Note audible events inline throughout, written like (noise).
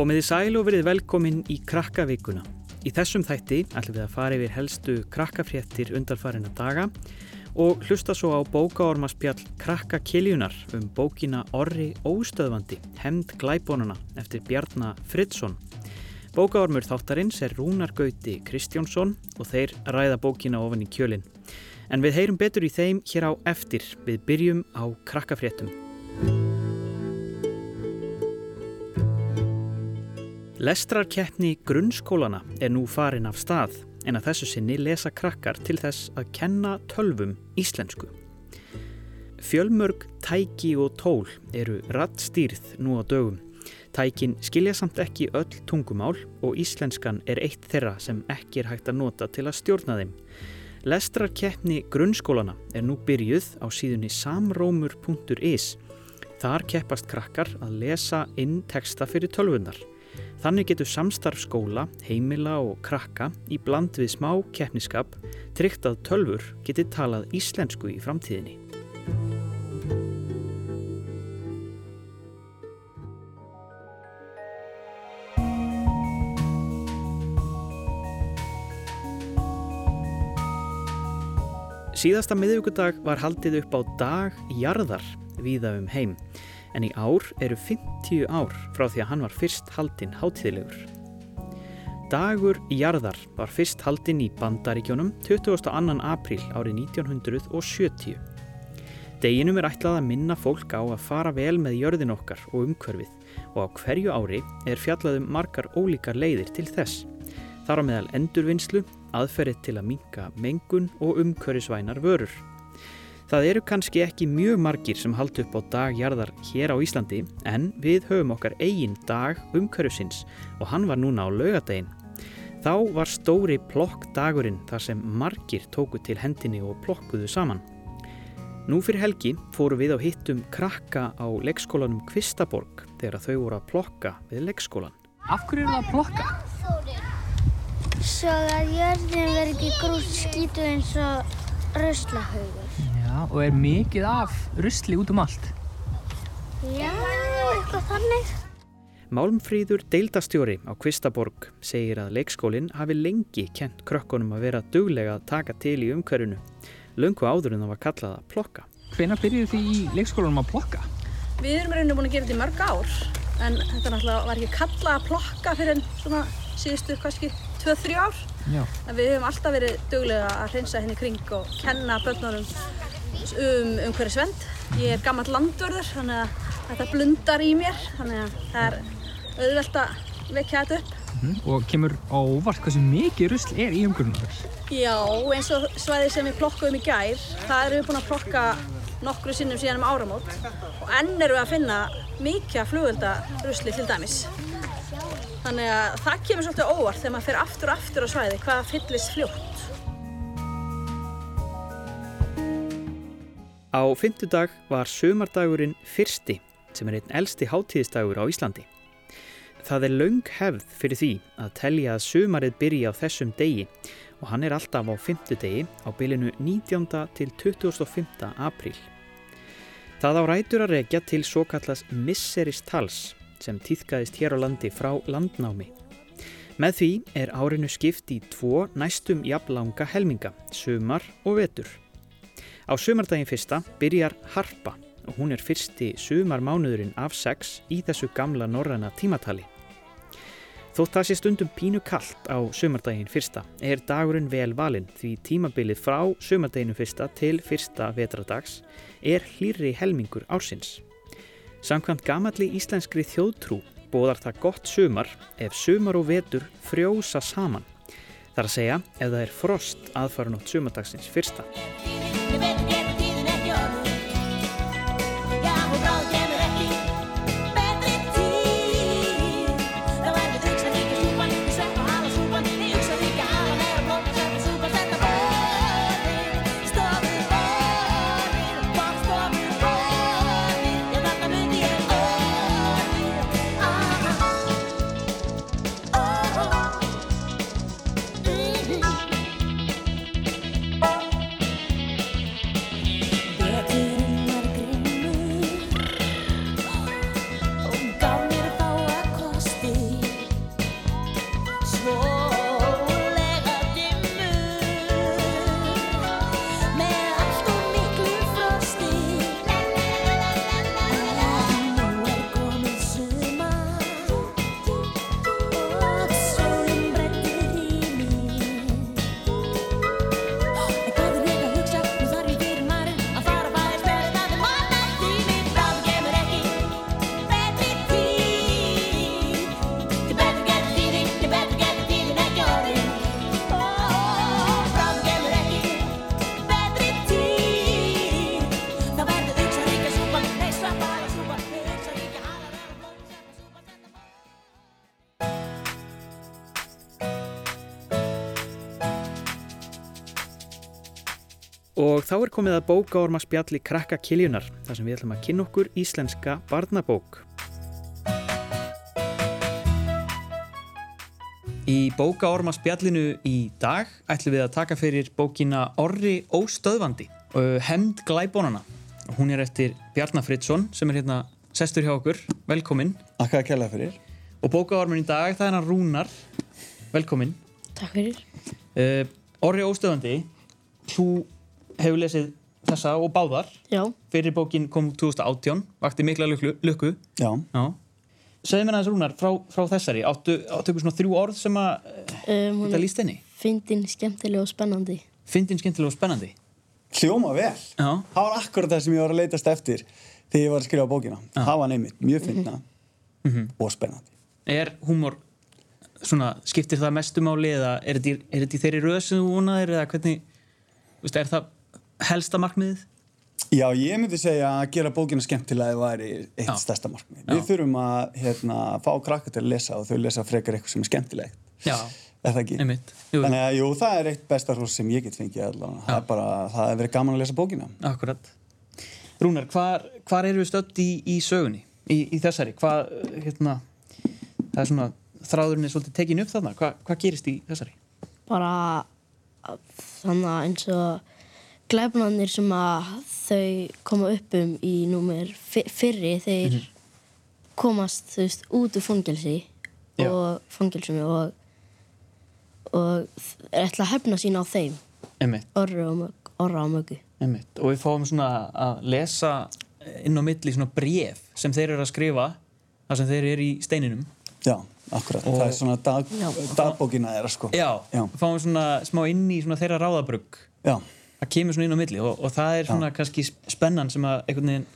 Komiði sæl og verið velkomin í Krakkavíkuna. Í þessum þætti ætlum við að fara yfir helstu krakkafréttir undarfarina daga og hlusta svo á bókaormaspjall Krakkakiljunar um bókina Orri Óstöðvandi, Hemd Glæbónuna eftir Bjarnar Fridsson. Bókaormur þáttarins er Rúnar Gauti Kristjánsson og þeir ræða bókina ofan í kjölinn. En við heyrum betur í þeim hér á eftir. Við byrjum á krakkafréttum. Lestrarkeppni grunnskólana er nú farin af stað en að þessu sinni lesa krakkar til þess að kenna tölvum íslensku. Fjölmörg, tæki og tól eru rattstýrð nú á dögum. Tækin skilja samt ekki öll tungumál og íslenskan er eitt þeirra sem ekki er hægt að nota til að stjórna þeim. Lestrarkeppni grunnskólana er nú byrjuð á síðunni samrómur.is. Þar keppast krakkar að lesa inn texta fyrir tölvunar. Þannig getur samstarf skóla, heimila og krakka í bland við smá keppniskap tryggt að tölfur geti talað íslensku í framtíðinni. Síðasta miðugudag var haldið upp á dag jarðar viða um heim en í ár eru 50 ár frá því að hann var fyrst haldinn hátíðilegur. Dagur Jarðar var fyrst haldinn í Bandaríkjónum 22. apríl árið 1970. Deginum er ætlað að minna fólk á að fara vel með jörðin okkar og umhverfið og á hverju ári er fjallaðum margar ólíkar leiðir til þess. Þar á meðal endurvinnslu, aðferið til að minka mengun og umhverfisvænar vörur. Það eru kannski ekki mjög margir sem haldi upp á dagjarðar hér á Íslandi en við höfum okkar eigin dag umhverfsins og hann var núna á laugadaginn. Þá var stóri plokkdagurinn þar sem margir tóku til hendinni og plokkuðu saman. Nú fyrir helgi fóru við á hittum krakka á leikskólanum Kvistaborg þegar þau voru að plokka við leikskólan. Af hverju eru það að plokka? Svo að jörðin verður ekki grútt skítu eins og röslahaugur. Já, og er mikið af rusli út um allt. Já, eitthvað þannig. Málmfríður deildastjóri á Kvistaborg segir að leikskólinn hafi lengi kent krökkunum að vera duglega að taka til í umhverfinu. Löngu áður en það var kallað að plokka. Hvena byrjuðu því í leikskólanum að plokka? Við erum reyndið búin að gera þetta í mörg ár en þetta náttúrulega var ekki kallað að plokka fyrir en svona síðustu kannski 2-3 ár. Já. En við hefum alltaf verið duglega að hreinsa henni kring og kenna börnunum um umhverju svend. Ég er gammal landvörður þannig að þetta blundar í mér þannig að það er auðvelt að vekja þetta upp. Mm. Og kemur á óvart hversu mikið rusl er í umhverjum Já, eins og svæði sem við plokkuðum í gær, það erum við búin að plokka nokkru sinnum síðan um áramót og enn erum við að finna mikið flugöldarusli til dæmis. Þannig að það kemur svolítið óvart þegar maður fyrir aftur og aftur á svæði hvaða fyllist fljótt. Á fymtudag var sömardagurinn fyrsti sem er einn elsti hátíðisdagur á Íslandi. Það er laung hefð fyrir því að telja að sömarið byrja á þessum degi og hann er alltaf á fymtudegi á bylinu 19. til 25. apríl. Það á rætur að regja til svo kallast misseristals sem týðkaðist hér á landi frá landnámi. Með því er árinu skipt í tvo næstum jafnlanga helminga, sömar og vetur. Á sumardaginn fyrsta byrjar Harpa og hún er fyrsti sumarmánuðurinn af sex í þessu gamla norræna tímatali. Þótt það sé stundum pínu kallt á sumardaginn fyrsta er dagurinn vel valinn því tímabilið frá sumardaginu fyrsta til fyrsta vetradags er hlýri helmingur ársins. Samkvæmt gamalli íslenskri þjóðtrú bóðar það gott sumar ef sumar og vetur frjósa saman. Það er að segja ef það er frost aðfarunótt sumardagsins fyrsta. Og þá er komið að bókaorma spjalli krakka kiljunar, þar sem við ætlum að kynna okkur íslenska barnabók. Í bókaorma spjallinu í dag ætlum við að taka fyrir bókina Orri Óstöðvandi, Hemd Glæbónana. Hún er eftir Bjarnar Fridsson sem er hérna sestur hjá okkur, velkomin. Akkaða kærlega fyrir. Og bókaormin í dag, það er hann Rúnar, velkomin. Takk fyrir. Uh, Orri Óstöðvandi, þú hefur lesið þessa og báðar. Já. Fyrir bókin kom 2018, vakti mikla lukku. Já. Já. Segðu mér aðeins Rúnar frá, frá þessari, áttu, áttu ykkur svona þrjú orð sem að Um, þetta líst henni? fyndin, skemmtileg og spennandi. Fyndin, skemmtileg og spennandi. Hljóma vel. Já. Það var akkurat það sem ég var að leitast eftir þegar ég var að skrifa bókina. Það var neymitt, mjög finna og spennandi. Er húmor, svona, skiptir það mestu máli eða er þetta í- er þetta í þeirri röð sem þú vonaðir eða hvernig, veist, er það helsta markmiðið? Já, ég myndi segja að gera bókina skemmtilega væri eitt Já. stærsta markmið. Við þurfum að hérna, fá krakka til að lesa og þau lesa frekar eitthvað sem er skemmtilegt. Já, Er það ekki? einmitt. Jú, Þannig að jú, það er eitt besta hrós sem ég get fengið allavega. Það er bara, það er verið gaman að lesa bókina. Akkurat. Rúnar, hvar, hvar eru við stödd í, í sögunni, í, í þessari? Hvað, hérna, það er svona, þráðurinn er svolítið tekin upp þarna. Hva, hvað gerist í þessari? Bara þannig að eins og glæfnarnir sem að þau koma upp um í númer fyrri þeir komast þú veist út úr fangelsi Já. og fangelsinu og og þ- ætla að hefna sín á þeim Einmitt, orra og, mög, orra og mögu einmitt. Og við fáum svona að lesa inn á milli svona bref sem þeir eru að skrifa, þar sem þeir eru í steininum. Já, akkurat. Og- Það er svona dag, dagbókina þeirra, sko. Já, Já. fáum svona smá inn í svona þeirra ráðabrugg. Já. Það kemur svona inn á milli og, og það er svona kannski spennan sem að einhvern veginn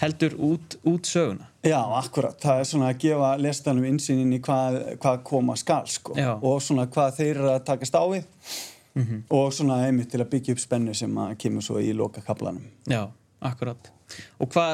heldur út, út söguna. Já, akkurat. Það er svona að gefa lestanum insýn inn í hvað, hvað koma skal, sko. Já. Og svona hvað þeir eru að takast á við. Og svona einmitt til að byggja upp spennu sem að kemur svo í loka kaplanum. Já, akkurat. Og hva,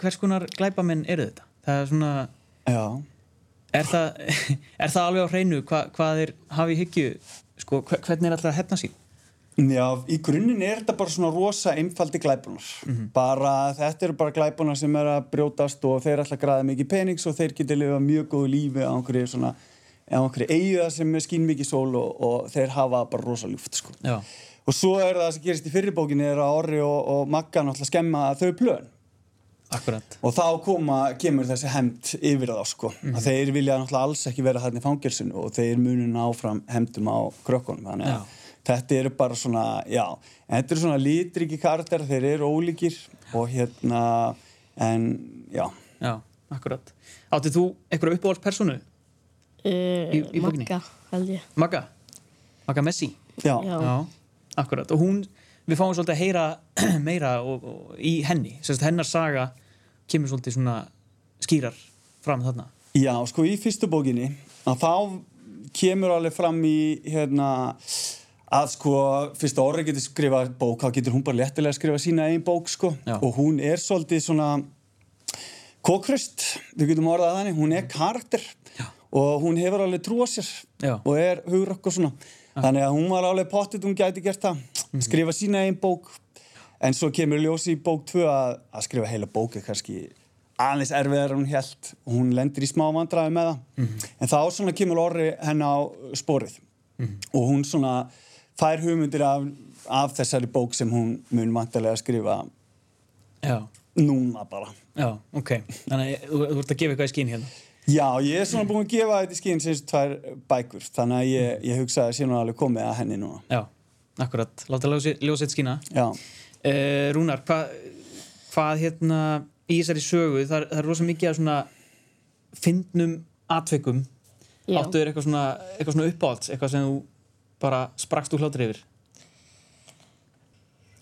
hvers konar glæpamenn eru þetta? Það er svona, Já. er það, (laughs) er það alveg á hreinu hva, hvað þeir hafi í hyggju, sko, hve- hvernig er alltaf að hefna sín? Já, í grunninn er þetta bara svona rosa einfaldi glæpunar. Bara, þetta eru bara glæpunar sem er að brjótast og þeir ætla að græða mikið penings og þeir geta lifað mjög góðu lífi á einhverju svona, á einhverju eiga sem skín mikið sól og, og þeir hafa bara rosa ljúft, sko. Já, Og svo er það sem gerist í fyrirbókinni er að Orri og, og Magga náttúrulega skemma þau plön. akkurat. Og þá koma, kemur þessi hemd yfir þá sko. Að þeir vilja náttúrulega alls ekki vera þarna í fangelsinu og þeir munu áfram hemdum á krökkunum. Þannig að þetta eru bara svona, já, en þetta eru svona lítriki karakter, þeir eru ólíkir og hérna, en já. Já, akkurat. Áttið þú einhverja uppáhaldspersonu? uh, Í- í bókinni? Magga held ég Magga? Magga Messi? Já, Já. Já, akkurat. Og hún, við fáum svolítið að heyra (clears throat) meira og, og, í henni. Sérst, hennar saga kemur svolítið svona skýrar fram þarna. já, sko í fyrstu bókinni að þá kemur alveg fram í hérna að sko fyrst að Orri getur skrifað bók þá getur hún bara léttilega að skrifa sína einn bók sko Já. og hún er svolítið svona kókrist, við getum orðað þannig hún er karakter Já. og hún hefur alveg trú á sér Já. og er hugrökk og svona þannig að hún var alveg pottit, hún gæti gert það Mhm. skrifa sína einn bók en svo kemur ljósi í bók 2 að, að skrifa heila bók er kannski aðeins erfiðar hún held og hún lendir í smá vandræði með það Mhm. en þá svona kemur orri henn á sporið Mhm. og hún svona fær hugmyndir af, af þessari bók sem hún mun vantarlega skrifa Já, núna bara já, ok. Þannig að þú, þú ert að gefa eitthvað í skín hérna. Já, ég er svona búin að gefa þetta í skinn sem tvær bækur, þannig að ég, ég hugsa að sé nú alveg komið að henni núna. Já, akkurat. Láta ljósið ljósið skína. Já, Uh, Rúnar, hvað hvað hérna í þessari sögu, það, er- það er rosa mikið af svona fyndnum atveikum. Já. Áttu þér eitthvað svona, eitthvað svona uppáhalds, eitthvað sem þú bara sprakst úr hlátri yfir?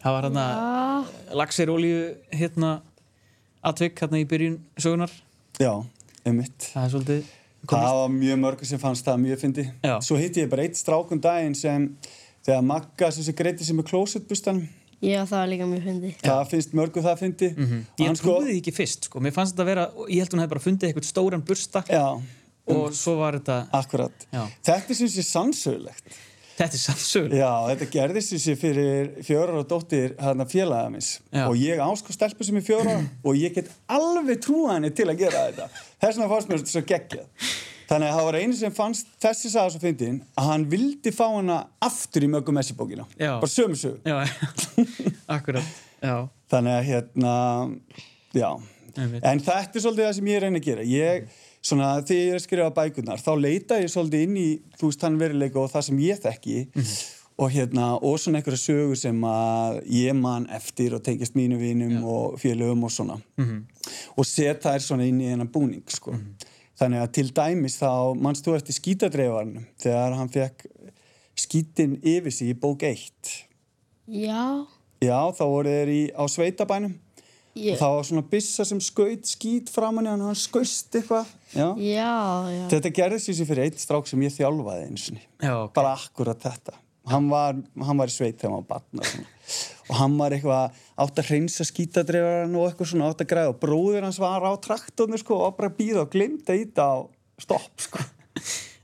Það var hérna lagsir olíu hérna atveik hérna í byrjun sögunar. já, einmitt. Það er svolítið Það var mjög mörgur sem fannst það mjög fyndi. Já. Svo hitti ég bara eitt strákun daginn sem, þegar Magga sem sem greiti sem er klósetbustanum, Já, það var líka mjög fyndi. það finnst mörgu það fyndi. Mhm. Ég trúði því ekki fyrst, sko. Mér fannst þetta að vera, ég held hún hefði bara fundið eitthvað stóran bursta Já, og svo var þetta, akkurat. já, Þetta syns ég sannsögulegt. Þetta er sannsögur. Já, þetta gerðist þessi fyrir fjórar og dóttir hérna minns Já. og ég ásko stelpu sem er fjórar (clears throat) og ég get alveg trúa henni til að gera þetta. Þess vegna fannst mér þetta svo geggjað. Þannig að það var einu sem fannst þessi saga svo fyndin að hann vildi fá hana aftur í mögum messibókina Já. bara sömu sögu. Já, (laughs) akkurat. Já, þannig að hérna já, en þetta er svolítið það sem ég reyni að gera. Ég, svona, þegar ég er að skrifa bækurnar þá leita ég svolítið inn í þú veist þann veruleika og það sem ég þekki. Og hérna, og svona einhverja sögur sem að ég man eftir og tengist mínu vinum og félögum og svona. Og set þær svona inn í hennar búning sko. þannig að til dæmis þá manst þú eftir skítadreifarnum þegar hann fekk skítin yfir sig í bók 1 Já, já, þá voru þeir í, á sveitabænum. Ég, og það var svona byssa sem skaut skít framan í hann og hann skaust eitthvað já. já, já. þetta gerðist þessi fyrir eitt strák sem ég þjálfaði eins og já, ok. bara akkurat þetta hann var, hann var í sveit þegar hann var barn og, svona. og hann var eitthvað átt að hreinsa skítadreifaran og eitthvað svona átt að græða og bróðir hans var á traktornu sko, og bara býða og glimta í þetta á stopp sko.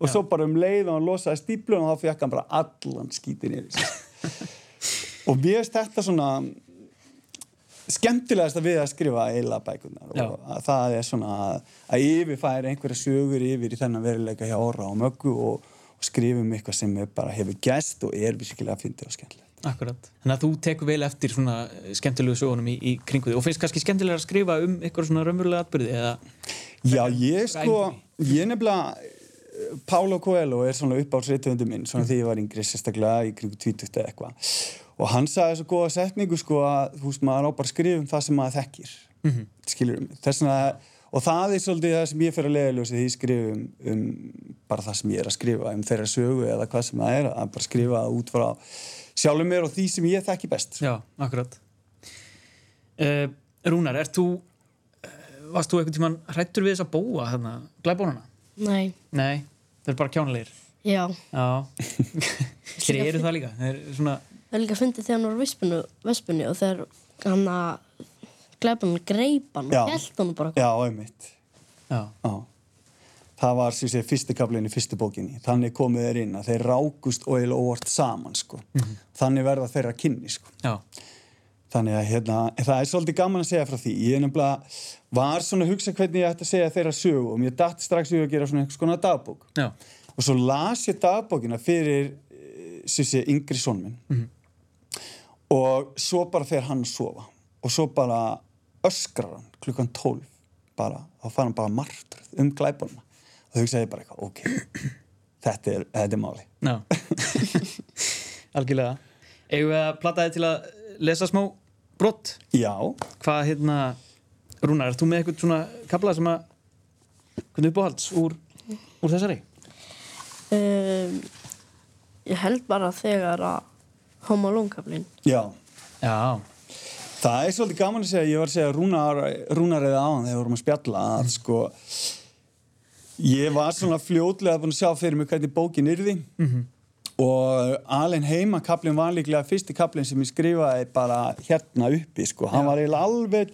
og svo bara um leið og hann losaði stíplun og þá fekk hann bara allan skítin yfir sig. (laughs) og mér finnst þetta svona skemmtilegast að við að skrifa eila bækunar Já. og að það er svona að, að yfirfæra einhverja sögur yfir í þennan veruleika hjá Orra og Möggu og, og skrifum eitthvað sem bara hefur gæst og er virkilega að fyndi og skemmtilegt Akkurat. Þannig að þú tekur vel eftir svona skemmtilegu sögunum í, í kringu því og finnst kannski skemmtilega að skrifa um eitthvað svona raunverulega atbyrði eða Já, ég sko, ég nefnilega Pálo Coelho er svona uppáhaldsreitöfundu minn svona því ég var yngri sérstaklega í kringu 20 eða eitthvað og hann sagði svo góða setningu sko að þú veist maður á bara að skrifa um það sem maður þekkir mm -hmm. skilur um þess vegna og það er svolítið það sem ég fyrir að leiðaljósi því ég skrifa um, bara það sem ég er að skrifa um þeirra sögu eða hvað sem það er að bara skrifa út frá sjálfum mér og því sem ég þekki best Já, akkurat uh, Rúnar, ert þú uh, varst þú einhvern tímann hrættur við þess að búa þarna, glæbónana? Nei, Nei, það er bara kjánulegir já. Já (laughs) Þeir eru það líka Þeir eru svona, Það er líka að fyndi þegar hann var á vespinu, vespinu og þegar hann að glæpa hann greip hann Já. og held hann bara Já, einmitt já, Já. Það var sem sé fyrsti kaplinn í fyrstu bókinni. Þannig komið þeir inn að þeir rákust og eiginlega óvart saman sko. Þannig verða þeirra kynni sko. já, Þannig að hérna, það er svolítið gaman að segja frá því. Ég nefnilega var svona að hugsa hvernig ég ætti að segja þeirra sögu og mér datt strax í að gera svona einhvers konar dagbók. já, Og svo las ég dagbókina fyrir eh, sem sé yngri son minn og svo bara fer hann að sofa. Og svo bara öskrar hann klukkan 12 bara, þá fara hann bara martröð um glæpunna og þá hugsaði bara eitthvað, ok þetta er, þetta er máli já. (laughs) Algjörlega. Eigum við að platta þið til að lesa smá brott Já, Hvað, hérna, Rúnar, ert þú með eitthvað svona kapla sem að hvernig uppáhalds úr, úr þessari? um, Ég held bara þegar að Kaplinn já. Já, Það er svolítið gaman að segja, ég var að segja rúnar, rúnarið á hann þegar við vorum að spjalla að sko ég var svona fljótlega búin að sjá fyrir mig hvernig bókin yrði. Og alveg heima kaplinn var líklega fyrsti kaplinn sem ég skrifaði bara hérna uppi sko, hann var eiginlega alveg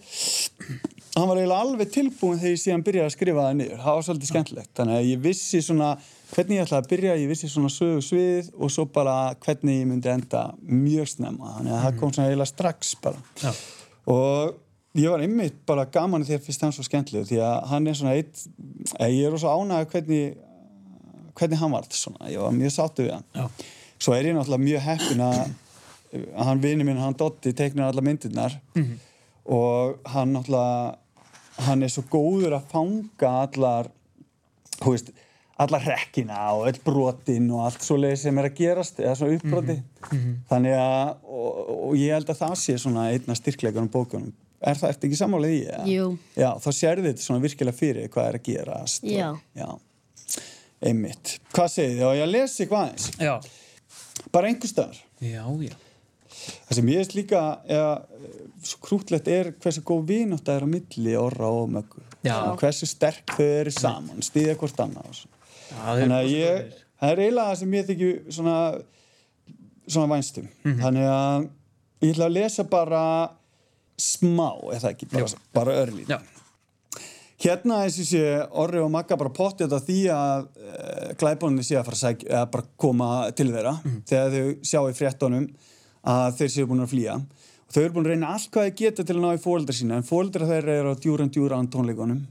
hann var eiginlega alveg tilbúin þegar ég síðan byrjaði að skrifa það niður. Það var svolítið skemmtilegt, þannig að ég vissi svona hvernig ég ætlaði að byrja, ég vissi svona sögu svið og svo bara hvernig ég myndi enda mjög snemma, þannig að það kom svona eiginlega strax bara. Já, og ég var einmitt bara gaman að fyrst hann svo skemmtileg því að hann er svona eitt eh, ég er svo ánægð hvernig hvernig hann var svona, ég var mjög sáttu við hann. Já, svo er ég náttúrulega mjög heppin að að hann vini minn, hann Dotti teiknar alla myndirnar. Og hann náttúrulega hann er svo góður að fanga allar þú veist, allar hrekkina og öll brotin og allt svoleiði sem er að gerast eða svona uppbroti þannig að, og, og ég held að það sé svona einna styrkleikunum bókunum er það eftir ekki sammálið í? eða? Jú. Já, þá sérðu þetta svona virkilega fyrir hvað er að gerast Já. og, já, einmitt Hvað segið þið? Og ég lesi hvað eins já, bara einhver staðar já, já. Það sem ég veist líka eða, svo krútlegt er hversu góð vinátt það er á milli orra og möggu. Og hversu sterk þau eru saman stýðja hvort annað þannig að ég það er eiginlega það sem ég þykju svona svona vænstum. Þannig að ég ætla að lesa bara smá eða ekki, bara, bara örlít Hérna þessi sé Orri og Magga bara pottið þetta því að uh, glæbóninni sé að fara að eða bara koma til þeirra þegar þau sjá í fréttonum að þeir séu búin að flýja. Og þau eru búin að reyna allt hvað þau geta til að ná í fóreldra sína en fóreldra þeirra eru á djúran djúran tónleikunum.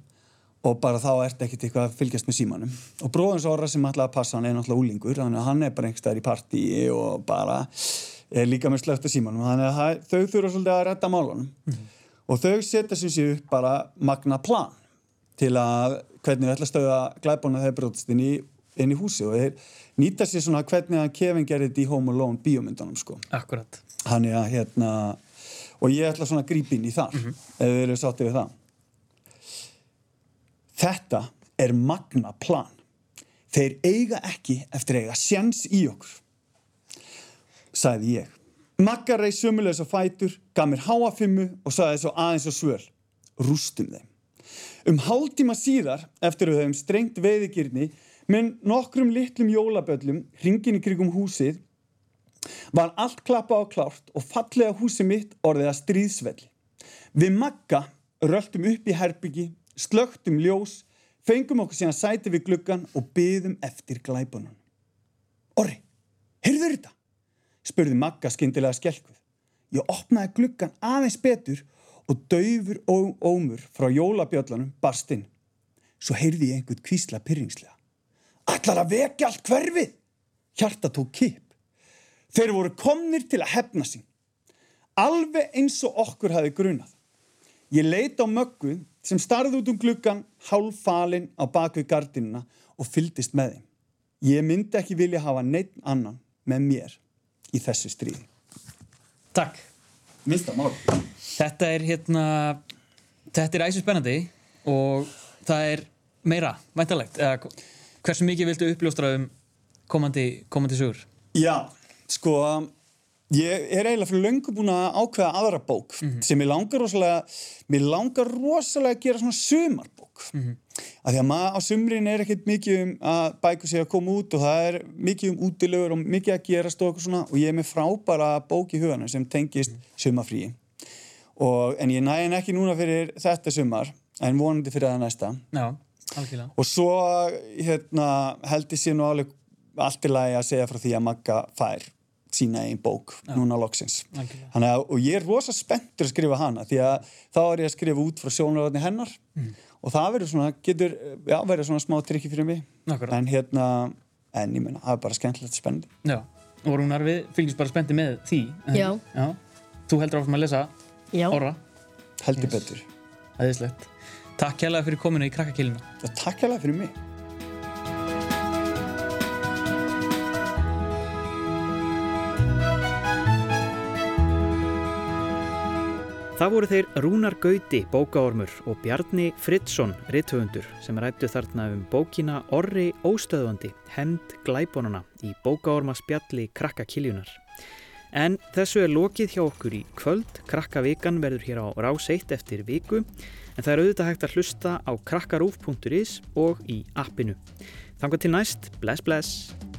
Og bara þá ert ekkert eitthvað að fylgjast með símanum. Og bróðins Orra sem að passa hann er náttúrulega úlingur þannig að hann er bara einhverstaðar í partíi og bara er líka með slögt að símanum. Þannig að þau þurfa svolítið að redda málunum. Og þau setja sem sé upp bara magna plan til að hvernig þau ætla að stöða glæbóna þegar brotist inn í, inn í húsi og þeir nýta sér svona hvernig að Kevin gerði þetta í Home Alone bíómyndunum sko. Akkurat. hann er að hérna og ég ætla svona að grípa inn í þar ef þið eru sáttið við það. Þetta er magna plan. Þeir eiga ekki eftir eiga sjans í okkur sagði ég. Magga reið sömulegis á fætur gaf mér háafimmu og sagði svo aðeins og svöl rústum þeim. Um hálftíma síðar eftir að við höfum strengt veiðigirni með nokkrum litlum jólaböllum hringin í krigum húsið var allt klappa á klárt og fallega húsi mitt orðið að stríðsvelli. Við Magga röltum upp í herbyggi, slögtum ljós, fengum okkur síðan sæti við gluggan og byðum eftir glæpunum. Orri, heyrður þetta? spurði Magga skyndilega skelkuð. Ég opnaði gluggan aðeins betur og daufur ó- ómur frá jólabjöllanum barst inn. Svo heyrði ég einhvern kvísla pyrringslega. Ætlar að vekja allt hverfið? Hjarta tók kip. Þeir voru komnir til að hefna sín. Alveg eins og okkur hafi grunað. Ég leit á möggu sem starði út um gluggan hálffalinn á bakvið gardinuna og fyldist með þeim. Ég myndi ekki vilja hafa neitt annan með mér í þessu stríði. Takk. Mista mál. Þetta er hérna, þetta er æsum spennandi og það er meira, væntalegt. Hversu mikið viltu uppljóstra um komandi, komandi sögur? Já, sko, ég er eiginlega fyrir löngu búin að ákveða aðra bók sem ég langar rosalega, mér langar rosalega að gera svona sumarbók. Mm -hmm. Af því að maður á sumrin er ekkert mikið um að bæku sig að koma út og það er mikið um útilögur og mikið að og eitthvað svona og ég er með frábæra bók í huganum sem tengist sumafríi. Og, en ég næði henni ekki núna fyrir þetta sumar en vonandi fyrir það næsta. Já, algjörlega. Og svo hérna, held ég sér nú alveg allt í lagi að segja frá því að Magga fær sína einn bók núna loksins. Að, og ég er rosa spenntur að skrifa hana því að þá er ég að skrifa út frá sjónaröðni hennar og það verður svona, getur, já, verður svona smá trikki fyrir mig. Akkurat. En hérna, en ég menna, það er bara skemmtilegt spennandi. Já, og Rúnar, við fylgjumst bara spendi með því. Já. Já. Þú heldur áfram að lesa Já, Orra, Heldur Yes. betur. æðislegt. Takk kærlega fyrir kominu í krakkakilina. Og takk hérlega fyrir mig. Það voru þeir Rúnar Gauti, bókaormur og Bjarni Fridsson, rithöfundur, sem rættu þarna um bókina Orri Óstöðvandi, hemd glæbónana í bókaorma spjalli krakkakiljunnar. En þessu er lokið hjá okkur í kvöld, krakkavikan verður hér á rás 1 eftir viku, en það er auðvitað hægt að hlusta á krakkarúf.is og í appinu. Þangar til næst, bless bless!